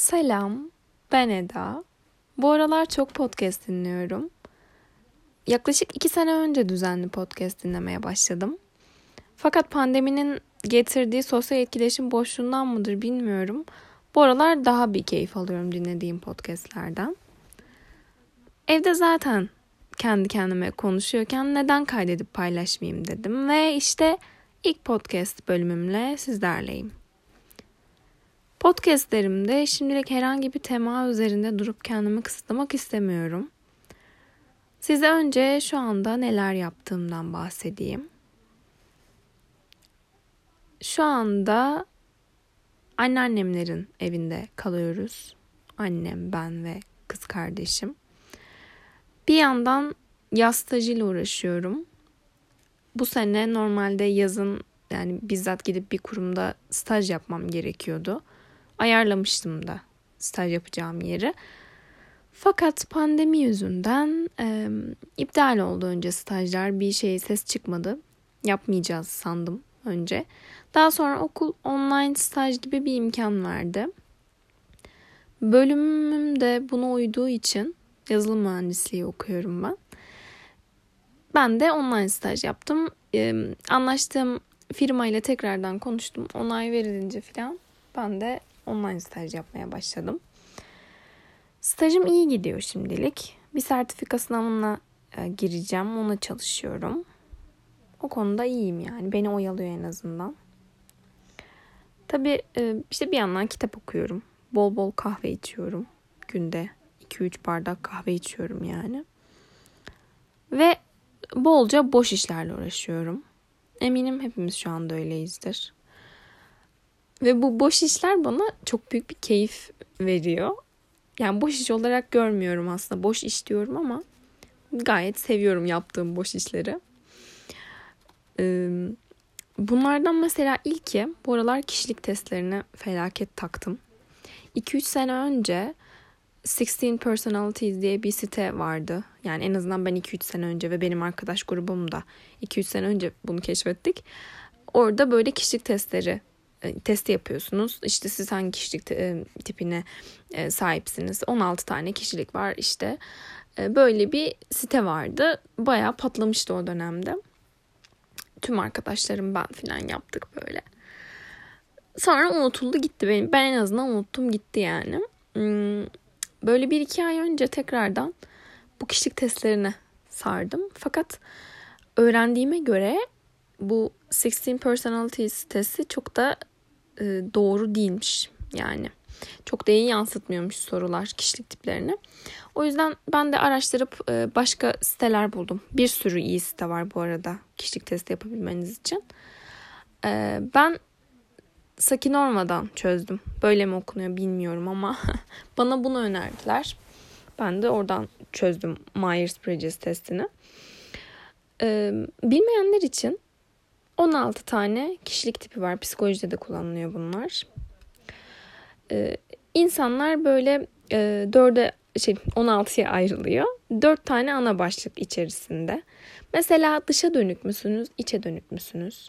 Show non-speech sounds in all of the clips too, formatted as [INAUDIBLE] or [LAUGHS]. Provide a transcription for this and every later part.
Selam, ben Eda. Bu aralar çok podcast dinliyorum. Yaklaşık iki sene önce düzenli podcast dinlemeye başladım. Fakat pandeminin getirdiği sosyal etkileşim boşluğundan mıdır bilmiyorum. Bu aralar daha bir keyif alıyorum dinlediğim podcastlerden. Evde zaten kendi kendime konuşuyorken neden kaydedip paylaşmayayım dedim ve işte ilk podcast bölümümle sizlerleyim. Podcastlerimde şimdilik herhangi bir tema üzerinde durup kendimi kısıtlamak istemiyorum. Size önce şu anda neler yaptığımdan bahsedeyim. Şu anda anneannemlerin evinde kalıyoruz. Annem, ben ve kız kardeşim. Bir yandan yaz stajıyla uğraşıyorum. Bu sene normalde yazın yani bizzat gidip bir kurumda staj yapmam gerekiyordu ayarlamıştım da staj yapacağım yeri. Fakat pandemi yüzünden e, iptal oldu önce stajlar. Bir şey ses çıkmadı. Yapmayacağız sandım önce. Daha sonra okul online staj gibi bir imkan verdi. Bölümüm de buna uyduğu için yazılım mühendisliği okuyorum ben. Ben de online staj yaptım. Ee, anlaştığım firma ile tekrardan konuştum. Onay verilince falan ben de online staj yapmaya başladım. Stajım iyi gidiyor şimdilik. Bir sertifika sınavına e, gireceğim. Ona çalışıyorum. O konuda iyiyim yani. Beni oyalıyor en azından. Tabii e, işte bir yandan kitap okuyorum. Bol bol kahve içiyorum. Günde 2-3 bardak kahve içiyorum yani. Ve bolca boş işlerle uğraşıyorum. Eminim hepimiz şu anda öyleyizdir. Ve bu boş işler bana çok büyük bir keyif veriyor. Yani boş iş olarak görmüyorum aslında. Boş iş diyorum ama gayet seviyorum yaptığım boş işleri. Bunlardan mesela ilki bu aralar kişilik testlerine felaket taktım. 2-3 sene önce 16 Personalities diye bir site vardı. Yani en azından ben 2-3 sene önce ve benim arkadaş grubum da 2-3 sene önce bunu keşfettik. Orada böyle kişilik testleri testi yapıyorsunuz. İşte siz hangi kişilik e, tipine e, sahipsiniz. 16 tane kişilik var işte. Böyle bir site vardı. Bayağı patlamıştı o dönemde. Tüm arkadaşlarım ben falan yaptık böyle. Sonra unutuldu gitti benim. Ben en azından unuttum gitti yani. Hmm, böyle bir iki ay önce tekrardan bu kişilik testlerine sardım. Fakat öğrendiğime göre bu 16 Personalities testi çok da e, doğru değilmiş yani. Çok da iyi yansıtmıyormuş sorular kişilik tiplerini. O yüzden ben de araştırıp e, başka siteler buldum. Bir sürü iyi site var bu arada kişilik testi yapabilmeniz için. E, ben Sakinorma'dan çözdüm. Böyle mi okunuyor bilmiyorum ama [LAUGHS] bana bunu önerdiler. Ben de oradan çözdüm Myers-Briggs testini. Bilmeyenler için 16 tane kişilik tipi var. Psikolojide de kullanılıyor bunlar. Ee, insanlar böyle e, 4'e şey 16'ya ayrılıyor. 4 tane ana başlık içerisinde. Mesela dışa dönük müsünüz, içe dönük müsünüz?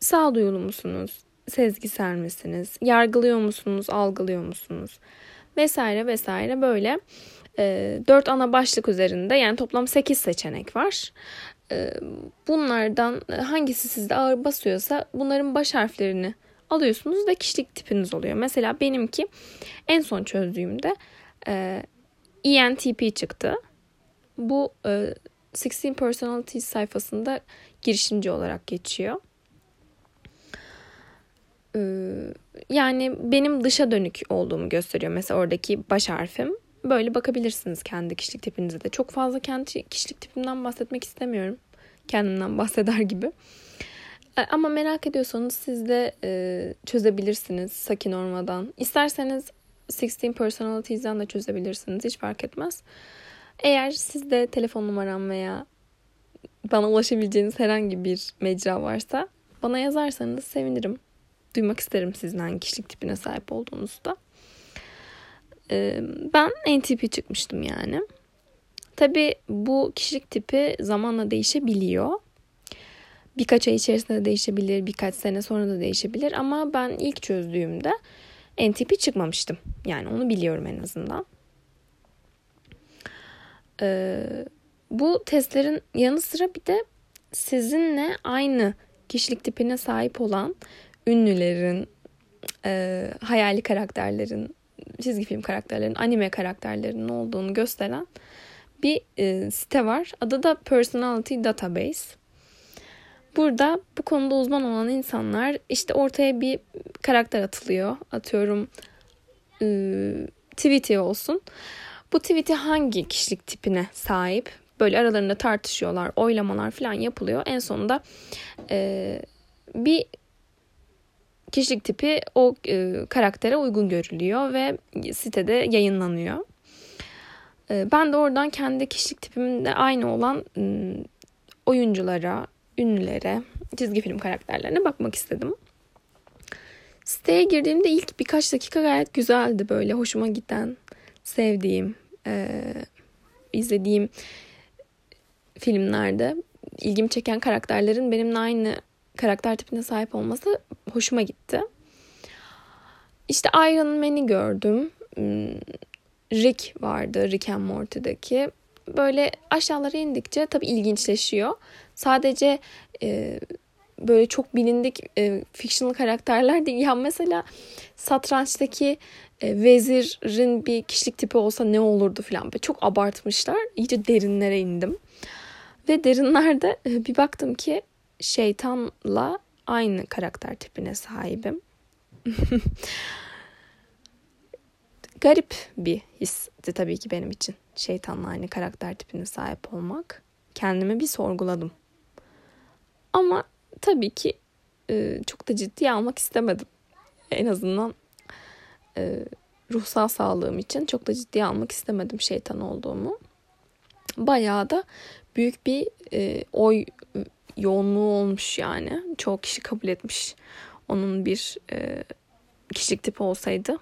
Sağduyulu musunuz? Sezgisel misiniz? Yargılıyor musunuz, algılıyor musunuz? Vesaire vesaire böyle e, 4 ana başlık üzerinde yani toplam 8 seçenek var. Ee, bunlardan hangisi sizde ağır basıyorsa bunların baş harflerini alıyorsunuz ve kişilik tipiniz oluyor. Mesela benimki en son çözdüğümde e, ENTP çıktı. Bu e, 16 Personalities sayfasında girişimci olarak geçiyor. Ee, yani benim dışa dönük olduğumu gösteriyor. Mesela oradaki baş harfim Böyle bakabilirsiniz kendi kişilik tipinize de. Çok fazla kendi kişilik tipimden bahsetmek istemiyorum. Kendimden bahseder gibi. E, ama merak ediyorsanız siz de e, çözebilirsiniz Sakin Norma'dan. İsterseniz 16 Personalities'den de çözebilirsiniz. Hiç fark etmez. Eğer sizde telefon numaram veya bana ulaşabileceğiniz herhangi bir mecra varsa bana yazarsanız sevinirim. Duymak isterim sizin hangi kişilik tipine sahip olduğunuzda. Ee, ben NTP çıkmıştım yani. Tabi bu kişilik tipi zamanla değişebiliyor. Birkaç ay içerisinde de değişebilir, birkaç sene sonra da değişebilir. Ama ben ilk çözdüğümde NTP çıkmamıştım. Yani onu biliyorum en azından. Ee, bu testlerin yanı sıra bir de sizinle aynı kişilik tipine sahip olan ünlülerin, e, hayali karakterlerin, çizgi film karakterlerin, anime karakterlerinin olduğunu gösteren bir e, site var. Adı da Personality Database. Burada bu konuda uzman olan insanlar işte ortaya bir karakter atılıyor. Atıyorum e, Tweety olsun. Bu Tweety hangi kişilik tipine sahip? Böyle aralarında tartışıyorlar, oylamalar falan yapılıyor. En sonunda e, bir kişilik tipi o e, karaktere uygun görülüyor ve sitede yayınlanıyor. E, ben de oradan kendi kişilik tipimde aynı olan e, oyunculara, ünlülere, çizgi film karakterlerine bakmak istedim. Siteye girdiğimde ilk birkaç dakika gayet güzeldi böyle hoşuma giden, sevdiğim, e, izlediğim filmlerde ilgimi çeken karakterlerin benimle aynı karakter tipine sahip olması hoşuma gitti. İşte Iron Man'i gördüm. Rick vardı Rick and Morty'deki. Böyle aşağılara indikçe tabii ilginçleşiyor. Sadece e, böyle çok bilindik e, fictional karakterler değil. Ya mesela satrançtaki e, vezirin bir kişilik tipi olsa ne olurdu falan. Böyle çok abartmışlar. İyice derinlere indim. Ve derinlerde e, bir baktım ki şeytanla aynı karakter tipine sahibim. [LAUGHS] Garip bir histi tabii ki benim için. Şeytanla aynı karakter tipine sahip olmak. Kendimi bir sorguladım. Ama tabii ki e, çok da ciddiye almak istemedim. En azından e, ruhsal sağlığım için çok da ciddiye almak istemedim şeytan olduğumu. Bayağı da büyük bir e, oy yoğunluğu olmuş yani. Çoğu kişi kabul etmiş. Onun bir kişilik tipi olsaydı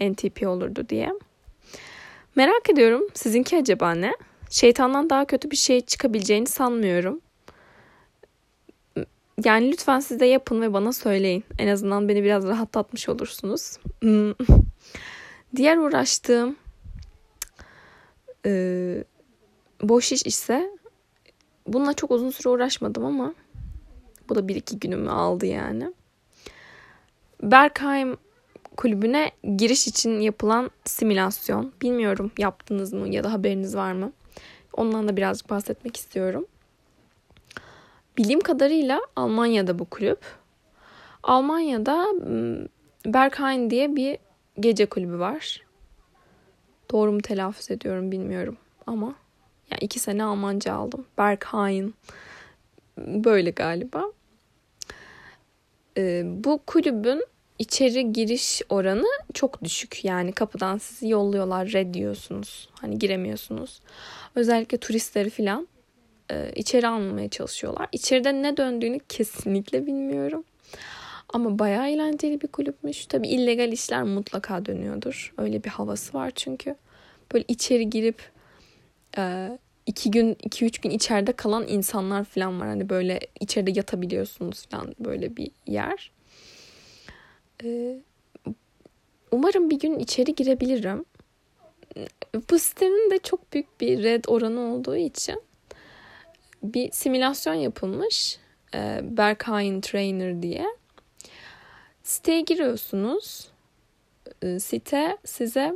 NTP olurdu diye. Merak ediyorum sizinki acaba ne? Şeytandan daha kötü bir şey çıkabileceğini sanmıyorum. Yani lütfen siz de yapın ve bana söyleyin. En azından beni biraz rahatlatmış olursunuz. Diğer uğraştığım e, boş iş ise bununla çok uzun süre uğraşmadım ama bu da bir iki günümü aldı yani. Berkheim kulübüne giriş için yapılan simülasyon. Bilmiyorum yaptınız mı ya da haberiniz var mı? Ondan da birazcık bahsetmek istiyorum. Bildiğim kadarıyla Almanya'da bu kulüp. Almanya'da Berkheim diye bir gece kulübü var. Doğru mu telaffuz ediyorum bilmiyorum ama yani iki sene Almanca aldım. Berkheim böyle galiba. Bu kulübün içeri giriş oranı çok düşük. Yani kapıdan sizi yolluyorlar, red diyorsunuz. Hani giremiyorsunuz. Özellikle turistleri falan e, içeri almamaya çalışıyorlar. İçeride ne döndüğünü kesinlikle bilmiyorum. Ama bayağı eğlenceli bir kulüpmüş. Tabii illegal işler mutlaka dönüyordur. Öyle bir havası var çünkü. Böyle içeri girip e, iki gün, iki üç gün içeride kalan insanlar falan var. Hani böyle içeride yatabiliyorsunuz falan böyle bir yer. E, umarım bir gün içeri girebilirim. Bu sitenin de çok büyük bir red oranı olduğu için bir simülasyon yapılmış. E, Berkheim Trainer diye. Siteye giriyorsunuz. E, site size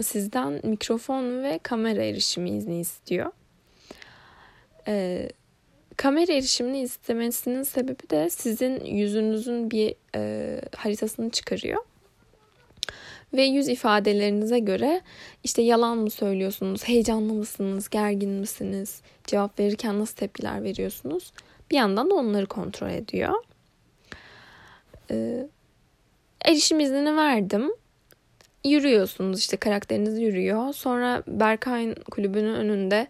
sizden mikrofon ve kamera erişimi izni istiyor. E, kamera erişimini istemesinin sebebi de sizin yüzünüzün bir e, haritasını çıkarıyor. Ve yüz ifadelerinize göre işte yalan mı söylüyorsunuz, heyecanlı mısınız, gergin misiniz, cevap verirken nasıl tepkiler veriyorsunuz? Bir yandan da onları kontrol ediyor. Ee, erişim iznini verdim. Yürüyorsunuz işte karakteriniz yürüyor. Sonra Berkay'ın kulübünün önünde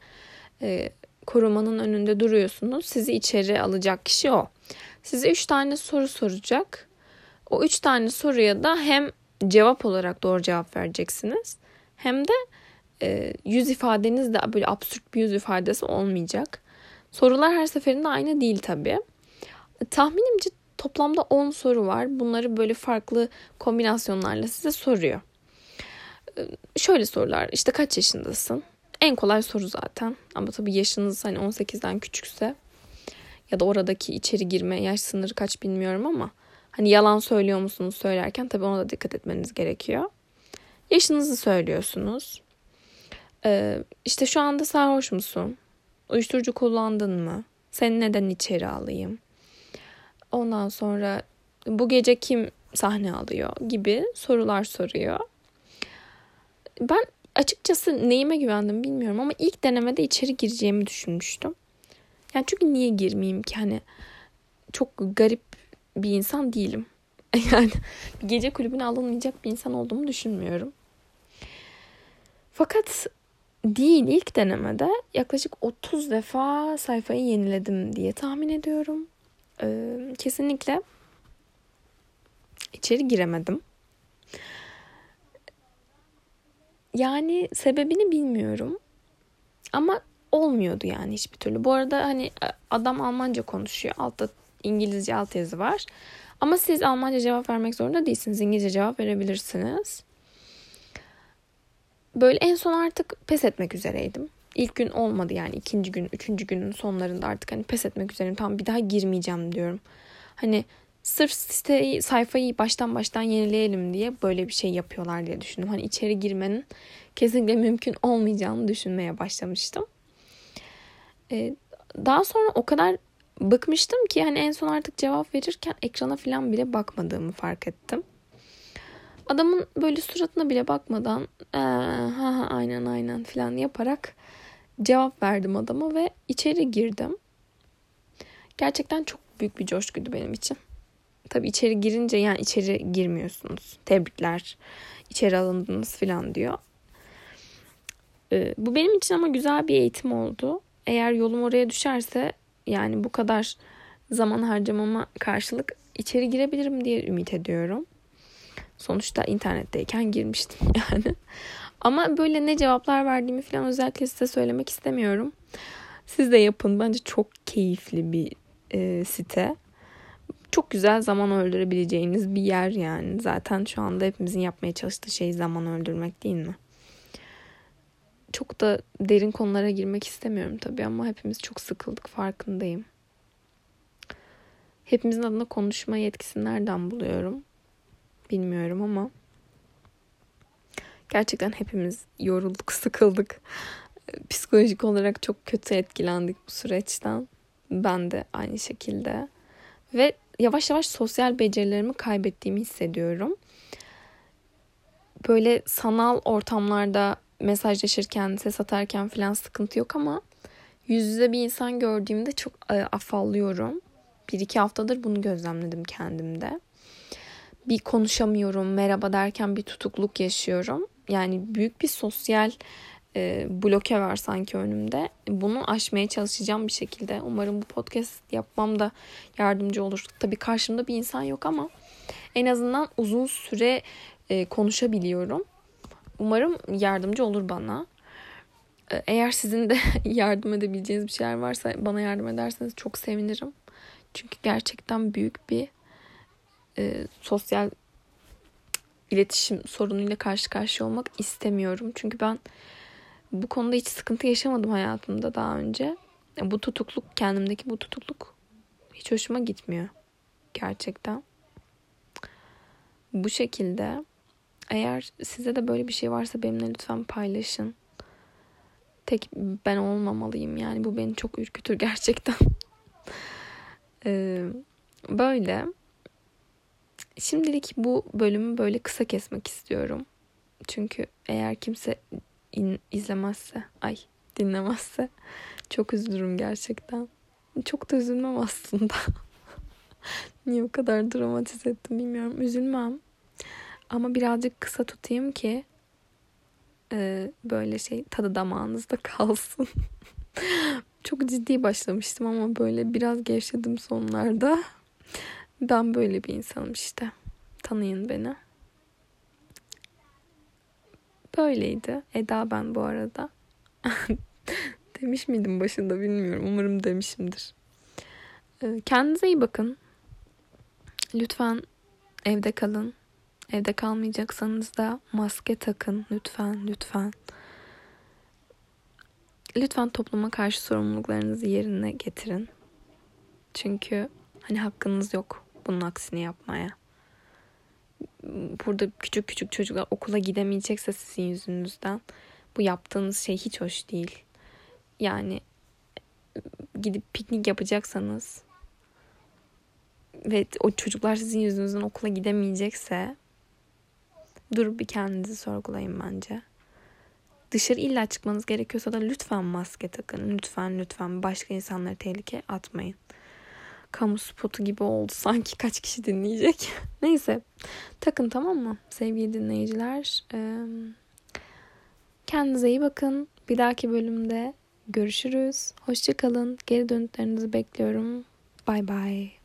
e, korumanın önünde duruyorsunuz. Sizi içeri alacak kişi o. Size üç tane soru soracak. O üç tane soruya da hem cevap olarak doğru cevap vereceksiniz. Hem de e, yüz ifadeniz de böyle absürt bir yüz ifadesi olmayacak. Sorular her seferinde aynı değil tabii. Tahminimce Toplamda 10 soru var. Bunları böyle farklı kombinasyonlarla size soruyor. Ee, şöyle sorular. İşte kaç yaşındasın? En kolay soru zaten. Ama tabii yaşınız hani 18'den küçükse ya da oradaki içeri girme yaş sınırı kaç bilmiyorum ama hani yalan söylüyor musunuz söylerken tabii ona da dikkat etmeniz gerekiyor. Yaşınızı söylüyorsunuz. Ee, işte şu anda sarhoş musun? Uyuşturucu kullandın mı? Seni neden içeri alayım? Ondan sonra bu gece kim sahne alıyor gibi sorular soruyor. Ben açıkçası neyime güvendim bilmiyorum ama ilk denemede içeri gireceğimi düşünmüştüm. Yani çünkü niye girmeyeyim ki hani çok garip bir insan değilim. [LAUGHS] Yani gece kulübüne alınmayacak bir insan olduğumu düşünmüyorum. Fakat değil ilk denemede yaklaşık 30 defa sayfayı yeniledim diye tahmin ediyorum. Ee, kesinlikle içeri giremedim. Yani sebebini bilmiyorum. Ama olmuyordu yani hiçbir türlü. Bu arada hani adam Almanca konuşuyor. Altta İngilizce altyazı var. Ama siz Almanca cevap vermek zorunda değilsiniz. İngilizce cevap verebilirsiniz. Böyle en son artık pes etmek üzereydim. İlk gün olmadı yani ikinci gün, üçüncü günün sonlarında artık hani pes etmek üzereyim. Tamam bir daha girmeyeceğim diyorum. Hani sırf siteyi, sayfayı baştan baştan yenileyelim diye böyle bir şey yapıyorlar diye düşündüm. Hani içeri girmenin kesinlikle mümkün olmayacağını düşünmeye başlamıştım. Ee, daha sonra o kadar bıkmıştım ki hani en son artık cevap verirken ekrana falan bile bakmadığımı fark ettim. Adamın böyle suratına bile bakmadan ee, ha ha aynen aynen falan yaparak cevap verdim adama ve içeri girdim. Gerçekten çok büyük bir coşkuydu benim için. Tabii içeri girince yani içeri girmiyorsunuz. Tebrikler. içeri alındınız falan diyor. Ee, bu benim için ama güzel bir eğitim oldu. Eğer yolum oraya düşerse yani bu kadar zaman harcamama karşılık içeri girebilirim diye ümit ediyorum. Sonuçta internetteyken girmiştim [LAUGHS] yani. Ama böyle ne cevaplar verdiğimi falan özellikle size söylemek istemiyorum. Siz de yapın. Bence çok keyifli bir e, site. Çok güzel zaman öldürebileceğiniz bir yer yani. Zaten şu anda hepimizin yapmaya çalıştığı şey zaman öldürmek değil mi? Çok da derin konulara girmek istemiyorum tabii ama hepimiz çok sıkıldık farkındayım. Hepimizin adına konuşma yetkisini nereden buluyorum? Bilmiyorum ama gerçekten hepimiz yorulduk, sıkıldık. Psikolojik olarak çok kötü etkilendik bu süreçten. Ben de aynı şekilde. Ve yavaş yavaş sosyal becerilerimi kaybettiğimi hissediyorum. Böyle sanal ortamlarda mesajlaşırken, ses atarken falan sıkıntı yok ama yüz yüze bir insan gördüğümde çok e, afallıyorum. Bir iki haftadır bunu gözlemledim kendimde. Bir konuşamıyorum, merhaba derken bir tutukluk yaşıyorum. Yani büyük bir sosyal e, bloke var sanki önümde. Bunu aşmaya çalışacağım bir şekilde. Umarım bu podcast yapmam da yardımcı olur. Tabii karşımda bir insan yok ama en azından uzun süre e, konuşabiliyorum. Umarım yardımcı olur bana. E, eğer sizin de [LAUGHS] yardım edebileceğiniz bir şeyler varsa bana yardım ederseniz çok sevinirim. Çünkü gerçekten büyük bir e, sosyal iletişim sorunuyla karşı karşıya olmak istemiyorum. Çünkü ben bu konuda hiç sıkıntı yaşamadım hayatımda daha önce. Bu tutukluk, kendimdeki bu tutukluk hiç hoşuma gitmiyor. Gerçekten. Bu şekilde eğer size de böyle bir şey varsa benimle lütfen paylaşın. Tek ben olmamalıyım yani bu beni çok ürkütür gerçekten. [LAUGHS] ee, böyle. Şimdilik bu bölümü böyle kısa kesmek istiyorum. Çünkü eğer kimse in, izlemezse, ay dinlemezse çok üzülürüm gerçekten. Çok da üzülmem aslında. [LAUGHS] Niye o kadar dramatize ettim bilmiyorum. Üzülmem. Ama birazcık kısa tutayım ki e, böyle şey tadı damağınızda [LAUGHS] kalsın. Çok ciddi başlamıştım ama böyle biraz gevşedim sonlarda. Ben böyle bir insanım işte. Tanıyın beni. Böyleydi. Eda ben bu arada. [LAUGHS] Demiş miydim başında bilmiyorum. Umarım demişimdir. Kendinize iyi bakın. Lütfen evde kalın. Evde kalmayacaksanız da maske takın. Lütfen, lütfen. Lütfen topluma karşı sorumluluklarınızı yerine getirin. Çünkü hani hakkınız yok bunun aksini yapmaya. Burada küçük küçük çocuklar okula gidemeyecekse sizin yüzünüzden bu yaptığınız şey hiç hoş değil. Yani gidip piknik yapacaksanız ve o çocuklar sizin yüzünüzden okula gidemeyecekse durup bir kendinizi sorgulayın bence. Dışarı illa çıkmanız gerekiyorsa da lütfen maske takın. Lütfen lütfen başka insanları tehlikeye atmayın. Kamu spotu gibi oldu [LAUGHS] sanki kaç kişi dinleyecek. [LAUGHS] Neyse takın tamam mı sevgili dinleyiciler. Kendinize iyi bakın. Bir dahaki bölümde görüşürüz. Hoşçakalın. Geri dönütlerinizi bekliyorum. Bye bye.